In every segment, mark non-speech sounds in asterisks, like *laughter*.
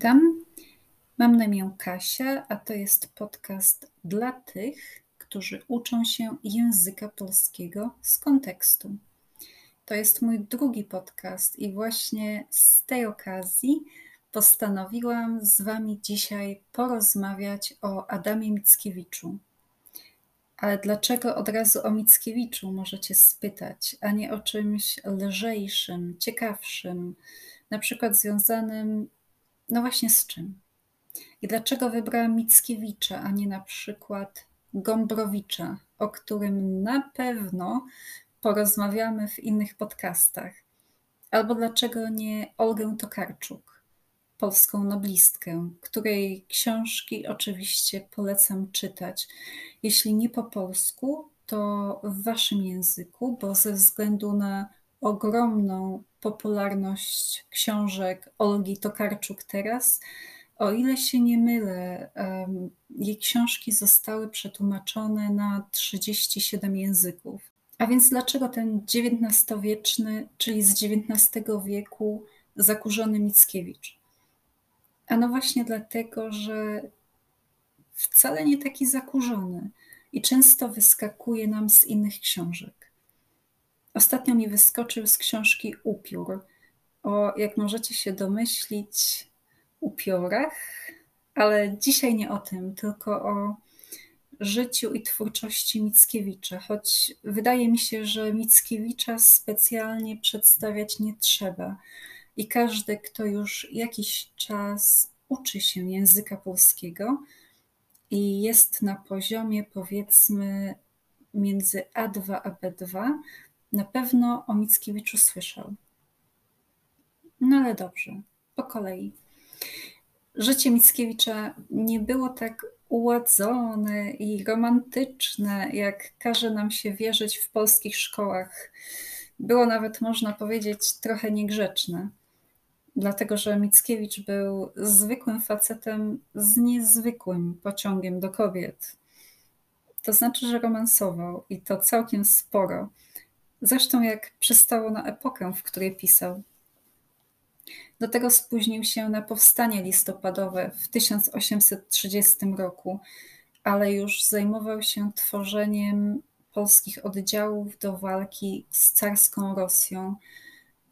Witam. Mam na imię Kasia, a to jest podcast dla tych, którzy uczą się języka polskiego z kontekstu. To jest mój drugi podcast i właśnie z tej okazji postanowiłam z Wami dzisiaj porozmawiać o Adamie Mickiewiczu. Ale dlaczego od razu o Mickiewiczu możecie spytać, a nie o czymś lżejszym, ciekawszym, na przykład związanym, no właśnie z czym? I dlaczego wybrałam Mickiewicza, a nie na przykład Gombrowicza, o którym na pewno porozmawiamy w innych podcastach? Albo dlaczego nie Olgę Tokarczuk, polską noblistkę, której książki oczywiście polecam czytać. Jeśli nie po polsku, to w waszym języku, bo ze względu na ogromną popularność książek Olgi Tokarczuk teraz, o ile się nie mylę, jej książki zostały przetłumaczone na 37 języków. A więc dlaczego ten XIX-wieczny, czyli z XIX wieku, zakurzony Mickiewicz? A no właśnie dlatego, że wcale nie taki zakurzony i często wyskakuje nam z innych książek. Ostatnio mi wyskoczył z książki Upiór o, jak możecie się domyślić, upiorach, ale dzisiaj nie o tym, tylko o życiu i twórczości Mickiewicza, choć wydaje mi się, że Mickiewicza specjalnie przedstawiać nie trzeba. I każdy, kto już jakiś czas uczy się języka polskiego i jest na poziomie powiedzmy między A2 a B2, na pewno o Mickiewiczu słyszał. No ale dobrze, po kolei. Życie Mickiewicza nie było tak uładzone i romantyczne, jak każe nam się wierzyć w polskich szkołach. Było nawet, można powiedzieć, trochę niegrzeczne, dlatego że Mickiewicz był zwykłym facetem z niezwykłym pociągiem do kobiet. To znaczy, że romansował i to całkiem sporo. Zresztą jak przystało na epokę, w której pisał. Do tego spóźnił się na powstanie listopadowe w 1830 roku, ale już zajmował się tworzeniem polskich oddziałów do walki z carską Rosją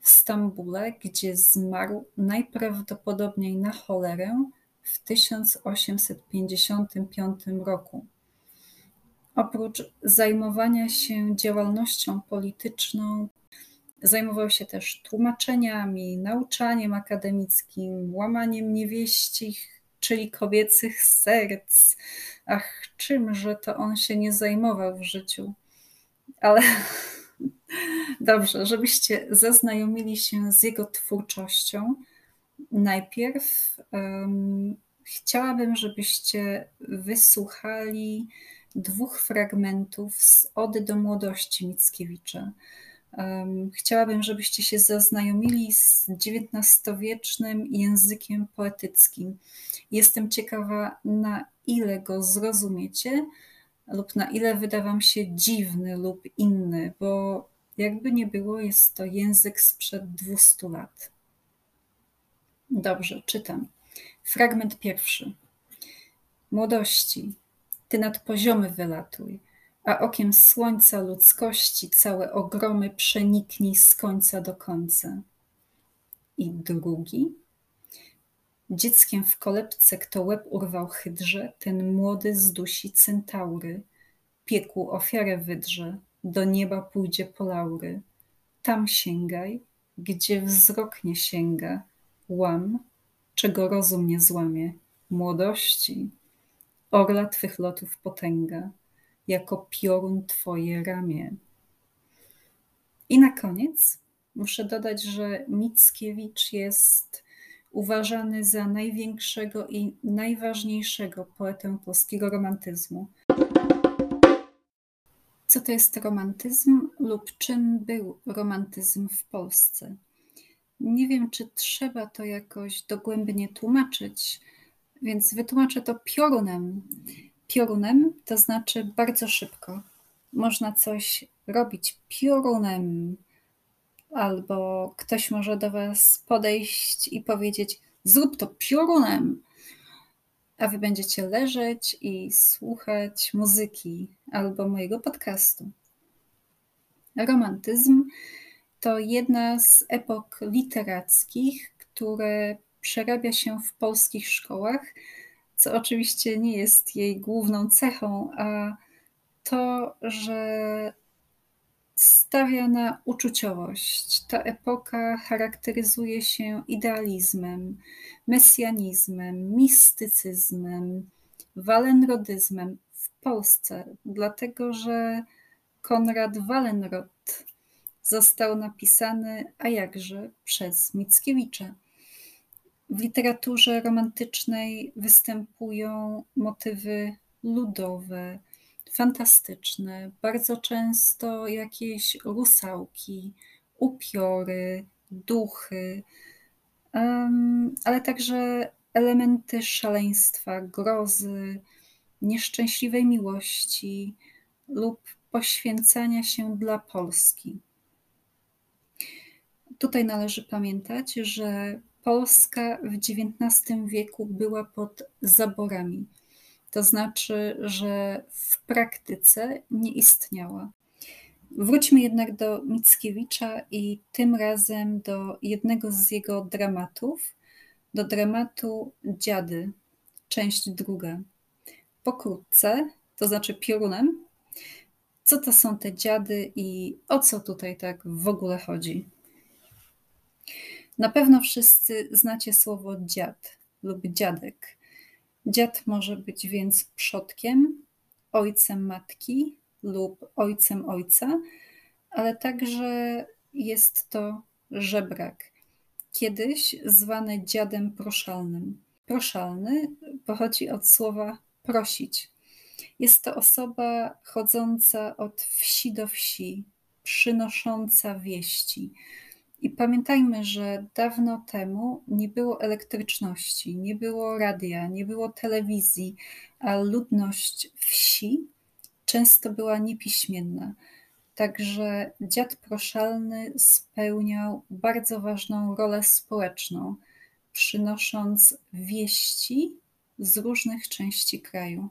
w Stambule, gdzie zmarł najprawdopodobniej na cholerę w 1855 roku. Oprócz zajmowania się działalnością polityczną, Zajmował się też tłumaczeniami, nauczaniem akademickim, łamaniem niewieścich, czyli kobiecych serc. Ach, czymże to on się nie zajmował w życiu. Ale *laughs* dobrze, żebyście zaznajomili się z jego twórczością, najpierw um, chciałabym, żebyście wysłuchali dwóch fragmentów z Ody do młodości Mickiewicza. Chciałabym, żebyście się zaznajomili z XIX-wiecznym językiem poetyckim. Jestem ciekawa, na ile go zrozumiecie, lub na ile wyda Wam się dziwny lub inny, bo jakby nie było, jest to język sprzed 200 lat. Dobrze, czytam. Fragment pierwszy. Młodości, ty nad poziomy wylatuj a okiem słońca ludzkości całe ogromy przeniknij z końca do końca. I drugi. Dzieckiem w kolebce, kto łeb urwał hydrze, ten młody zdusi centaury. Piekłu ofiarę wydrze, do nieba pójdzie po laury. Tam sięgaj, gdzie wzrok nie sięga. Łam, czego rozum nie złamie. Młodości, orla twych lotów potęga jako piorun Twoje ramię. I na koniec muszę dodać, że Mickiewicz jest uważany za największego i najważniejszego poetę polskiego romantyzmu. Co to jest romantyzm lub czym był romantyzm w Polsce? Nie wiem, czy trzeba to jakoś dogłębnie tłumaczyć, więc wytłumaczę to piorunem piorunem, to znaczy bardzo szybko. Można coś robić piorunem, albo ktoś może do Was podejść i powiedzieć: zrób to piorunem, a wy będziecie leżeć i słuchać muzyki albo mojego podcastu. Romantyzm to jedna z epok literackich, które przerabia się w polskich szkołach, co oczywiście nie jest jej główną cechą, a to, że stawia na uczuciowość. Ta epoka charakteryzuje się idealizmem, mesjanizmem, mistycyzmem, walenrodyzmem w Polsce, dlatego że Konrad Wallenrod został napisany, a jakże, przez Mickiewicza. W literaturze romantycznej występują motywy ludowe, fantastyczne, bardzo często jakieś rusałki, upiory, duchy, ale także elementy szaleństwa, grozy, nieszczęśliwej miłości lub poświęcania się dla Polski. Tutaj należy pamiętać, że Polska w XIX wieku była pod zaborami. To znaczy, że w praktyce nie istniała. Wróćmy jednak do Mickiewicza i tym razem do jednego z jego dramatów, do dramatu Dziady, część druga. Pokrótce, to znaczy piorunem, co to są te dziady i o co tutaj tak w ogóle chodzi. Na pewno wszyscy znacie słowo dziad lub dziadek. Dziad może być więc przodkiem, ojcem matki lub ojcem ojca, ale także jest to żebrak, kiedyś zwany dziadem proszalnym. Proszalny pochodzi od słowa prosić. Jest to osoba chodząca od wsi do wsi, przynosząca wieści. I pamiętajmy, że dawno temu nie było elektryczności, nie było radia, nie było telewizji, a ludność wsi często była niepiśmienna. Także dziad proszalny spełniał bardzo ważną rolę społeczną, przynosząc wieści z różnych części kraju.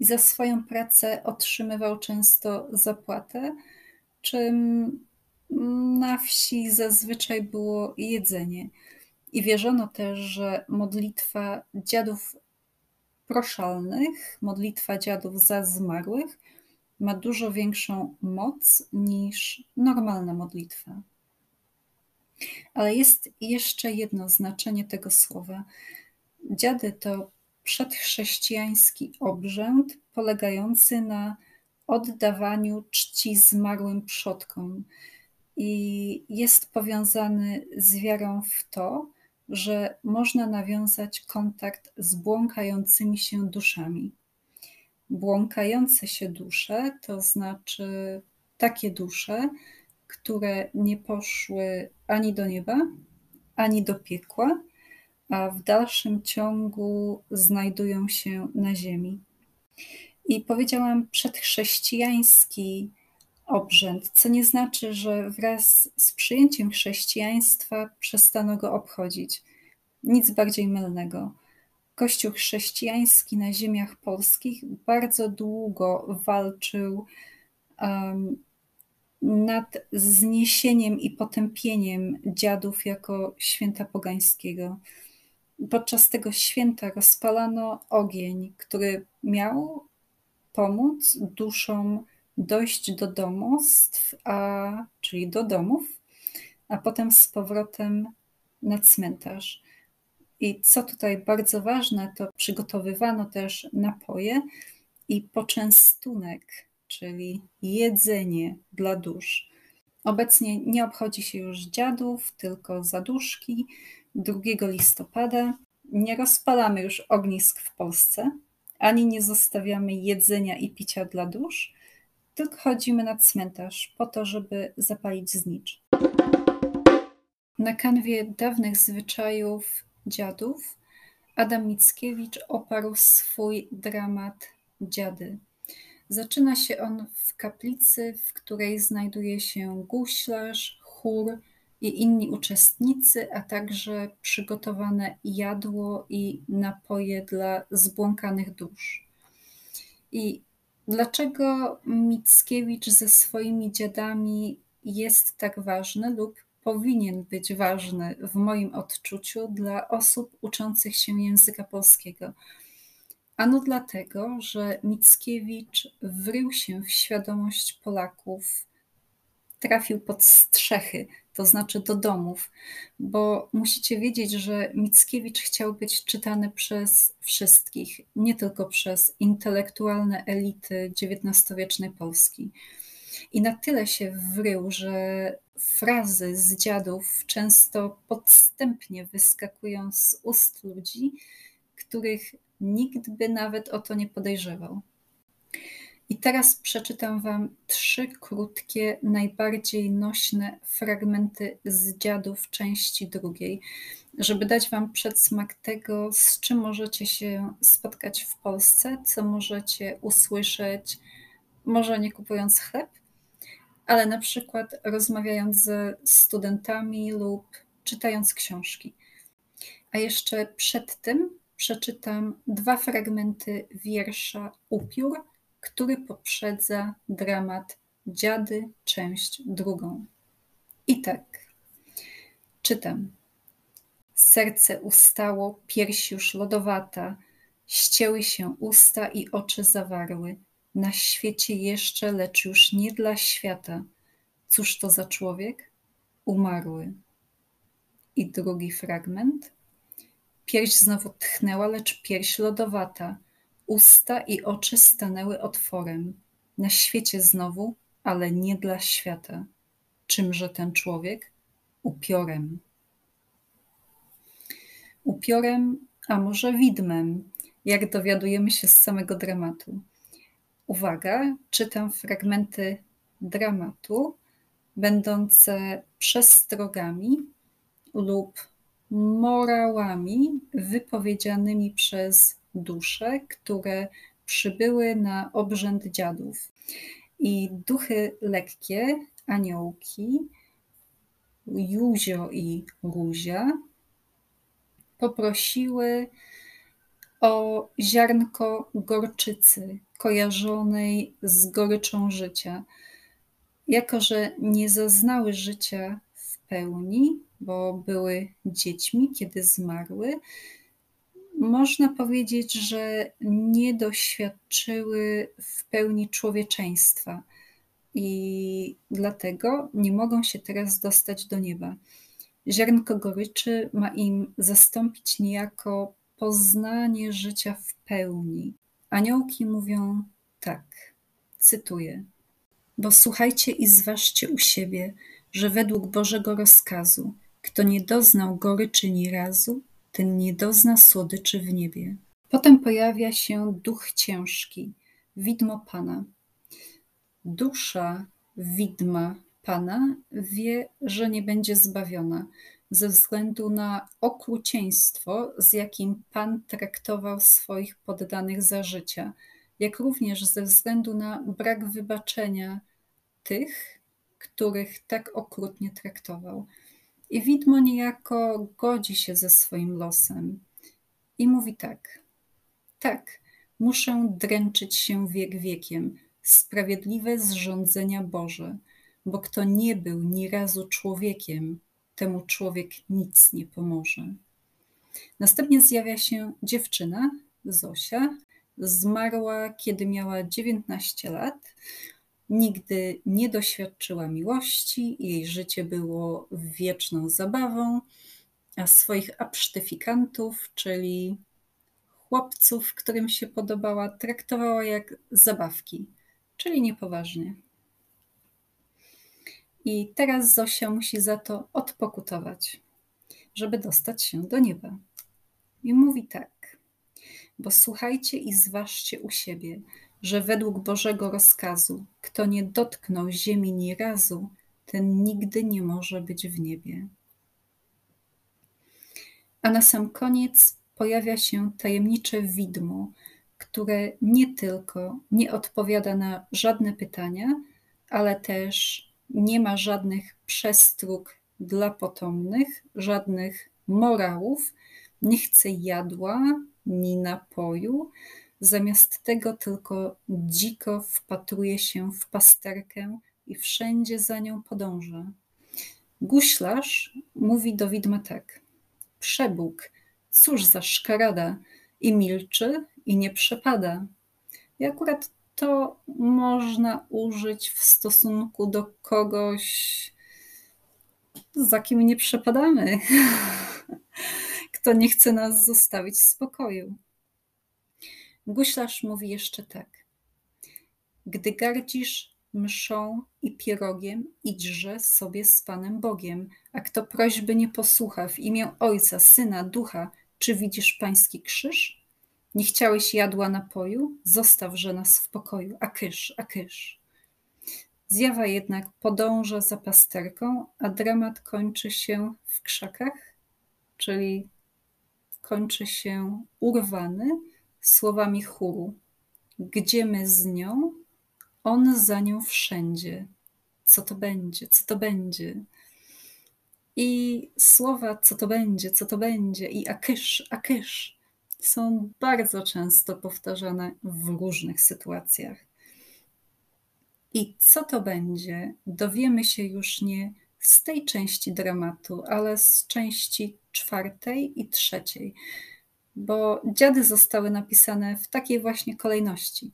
I za swoją pracę otrzymywał często zapłatę, czym na wsi zazwyczaj było jedzenie. I wierzono też, że modlitwa dziadów proszalnych, modlitwa dziadów za zmarłych, ma dużo większą moc niż normalna modlitwa. Ale jest jeszcze jedno znaczenie tego słowa. Dziady to przedchrześcijański obrzęd polegający na oddawaniu czci zmarłym przodkom i jest powiązany z wiarą w to, że można nawiązać kontakt z błąkającymi się duszami. Błąkające się dusze to znaczy takie dusze, które nie poszły ani do nieba, ani do piekła, a w dalszym ciągu znajdują się na ziemi. I powiedziałam przedchrześcijański obrzęd, co nie znaczy, że wraz z przyjęciem chrześcijaństwa przestano go obchodzić. Nic bardziej mylnego. Kościół chrześcijański na ziemiach polskich bardzo długo walczył um, nad zniesieniem i potępieniem dziadów jako święta pogańskiego. Podczas tego święta rozpalano ogień, który miał pomóc duszom dojść do domostw, a, czyli do domów, a potem z powrotem na cmentarz. I co tutaj bardzo ważne, to przygotowywano też napoje i poczęstunek, czyli jedzenie dla dusz. Obecnie nie obchodzi się już dziadów, tylko zaduszki. 2 listopada nie rozpalamy już ognisk w Polsce, ani nie zostawiamy jedzenia i picia dla dusz, tylko chodzimy na cmentarz po to, żeby zapalić znicz. Na kanwie dawnych zwyczajów dziadów Adam Mickiewicz oparł swój dramat Dziady. Zaczyna się on w kaplicy, w której znajduje się guślarz, chór i inni uczestnicy, a także przygotowane jadło i napoje dla zbłąkanych dusz. I dlaczego Mickiewicz ze swoimi dziadami jest tak ważny lub powinien być ważny w moim odczuciu dla osób uczących się języka polskiego? Ano dlatego, że Mickiewicz wrył się w świadomość Polaków, trafił pod strzechy, to znaczy do domów, bo musicie wiedzieć, że Mickiewicz chciał być czytany przez wszystkich, nie tylko przez intelektualne elity XIX-wiecznej Polski. I na tyle się wrył, że frazy z dziadów często podstępnie wyskakują z ust ludzi, których nikt by nawet o to nie podejrzewał. I teraz przeczytam Wam trzy krótkie, najbardziej nośne fragmenty z dziadów części drugiej, żeby dać Wam przedsmak tego, z czym możecie się spotkać w Polsce, co możecie usłyszeć, może nie kupując chleb, ale na przykład rozmawiając ze studentami lub czytając książki. A jeszcze przed tym przeczytam dwa fragmenty wiersza Upiór który poprzedza dramat Dziady, część drugą. I tak, czytam. Serce ustało, pierś już lodowata, ścięły się usta i oczy zawarły. Na świecie jeszcze, lecz już nie dla świata. Cóż to za człowiek? Umarły. I drugi fragment. Pierś znowu tchnęła, lecz pierś lodowata Usta i oczy stanęły otworem. Na świecie znowu, ale nie dla świata. Czymże ten człowiek? Upiorem. Upiorem, a może widmem, jak dowiadujemy się z samego dramatu. Uwaga, czytam fragmenty dramatu, będące przestrogami lub morałami wypowiedzianymi przez dusze, które przybyły na obrzęd dziadów. I duchy lekkie, aniołki, Józio i Ruzia, poprosiły o ziarnko gorczycy, kojarzonej z goryczą życia. Jako, że nie zaznały życia w pełni, bo były dziećmi, kiedy zmarły, można powiedzieć, że nie doświadczyły w pełni człowieczeństwa i dlatego nie mogą się teraz dostać do nieba. Ziarnko goryczy ma im zastąpić niejako poznanie życia w pełni. Aniołki mówią tak, cytuję: Bo słuchajcie i zważcie u siebie, że według Bożego rozkazu, kto nie doznał goryczy ni razu, ten nie dozna słodyczy w niebie. Potem pojawia się duch ciężki, widmo Pana. Dusza widma Pana wie, że nie będzie zbawiona ze względu na okrucieństwo, z jakim Pan traktował swoich poddanych za życia, jak również ze względu na brak wybaczenia tych, których tak okrutnie traktował. I widmo niejako godzi się ze swoim losem i mówi tak: Tak, muszę dręczyć się wiek wiekiem, sprawiedliwe zrządzenia Boże, bo kto nie był ni razu człowiekiem, temu człowiek nic nie pomoże. Następnie zjawia się dziewczyna, Zosia, zmarła, kiedy miała 19 lat Nigdy nie doświadczyła miłości, jej życie było wieczną zabawą, a swoich absztyfikantów, czyli chłopców, którym się podobała, traktowała jak zabawki, czyli niepoważnie. I teraz Zosia musi za to odpokutować, żeby dostać się do nieba. I mówi tak: Bo słuchajcie i zważcie u siebie, że według Bożego rozkazu, kto nie dotknął ziemi ni razu, ten nigdy nie może być w niebie. A na sam koniec pojawia się tajemnicze widmo, które nie tylko nie odpowiada na żadne pytania, ale też nie ma żadnych przestróg dla potomnych, żadnych morałów, nie chce jadła ni napoju, zamiast tego tylko dziko wpatruje się w pasterkę i wszędzie za nią podąża. Guślarz mówi do widma tak. Przebóg, cóż za szkarada, i milczy, i nie przepada. I akurat to można użyć w stosunku do kogoś, za kim nie przepadamy, *laughs* kto nie chce nas zostawić w spokoju. Guślarz mówi jeszcze tak. Gdy gardzisz mszą i pierogiem, idźże sobie z Panem Bogiem, a kto prośby nie posłucha w imię Ojca, Syna, Ducha, czy widzisz Pański krzyż? Nie chciałeś jadła napoju? Zostawże nas w pokoju, a kysz, a kysz. Zjawa jednak podąża za pasterką, a dramat kończy się w krzakach, czyli kończy się urwany słowami chóru. Gdzie my z nią? On za nią wszędzie. Co to będzie? Co to będzie? I słowa co to będzie, co to będzie i akysz, akysz są bardzo często powtarzane w różnych sytuacjach. I co to będzie, dowiemy się już nie z tej części dramatu, ale z części czwartej i trzeciej, bo dziady zostały napisane w takiej właśnie kolejności.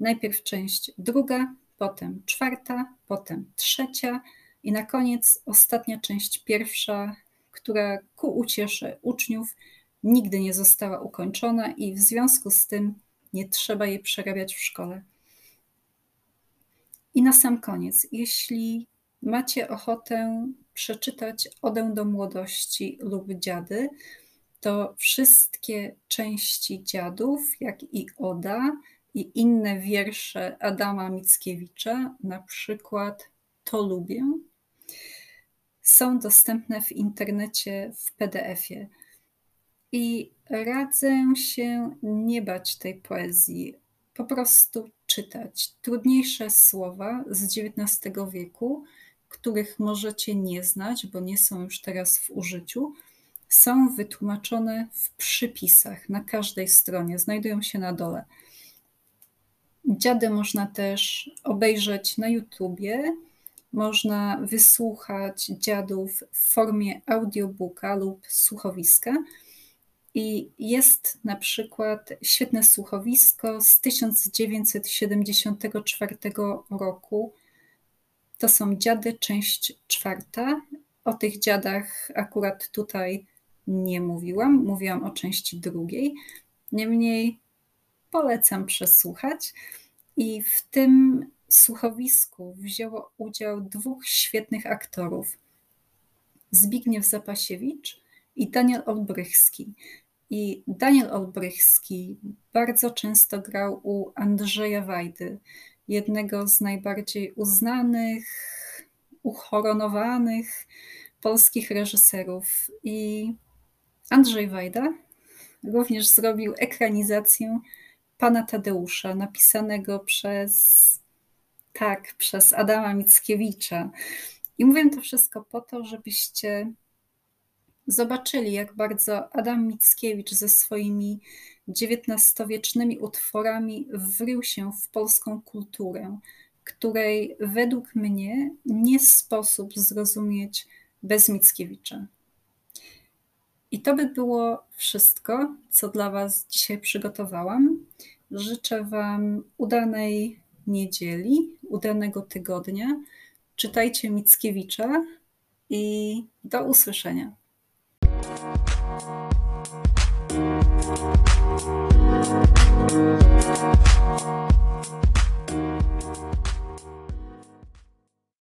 Najpierw część druga, potem czwarta, potem trzecia i na koniec ostatnia część pierwsza, która ku uciesze uczniów nigdy nie została ukończona i w związku z tym nie trzeba jej przerabiać w szkole. I na sam koniec, jeśli macie ochotę przeczytać Odę do młodości lub dziady, to wszystkie części dziadów, jak i Oda i inne wiersze Adama Mickiewicza, na przykład To lubię, są dostępne w internecie w PDF-ie. I radzę się nie bać tej poezji, po prostu czytać trudniejsze słowa z XIX wieku, których możecie nie znać, bo nie są już teraz w użyciu, są wytłumaczone w przypisach na każdej stronie, znajdują się na dole. Dziady można też obejrzeć na YouTubie, można wysłuchać dziadów w formie audiobooka lub słuchowiska. I jest na przykład świetne słuchowisko z 1974 roku. To są dziady, część czwarta. O tych dziadach akurat tutaj nie mówiłam, mówiłam o części drugiej. Niemniej polecam przesłuchać. I w tym słuchowisku wzięło udział dwóch świetnych aktorów: Zbigniew Zapasiewicz i Daniel Olbrychski. I Daniel Olbrychski bardzo często grał u Andrzeja Wajdy, jednego z najbardziej uznanych, uchoronowanych polskich reżyserów. I Andrzej Wajda również zrobił ekranizację Pana Tadeusza, napisanego przez, tak, przez Adama Mickiewicza. I mówię to wszystko po to, żebyście zobaczyli, jak bardzo Adam Mickiewicz ze swoimi XIX-wiecznymi utworami wrył się w polską kulturę, której według mnie nie sposób zrozumieć bez Mickiewicza. I to by było wszystko, co dla Was dzisiaj przygotowałam. Życzę Wam udanej niedzieli, udanego tygodnia. Czytajcie Mickiewicza i do usłyszenia.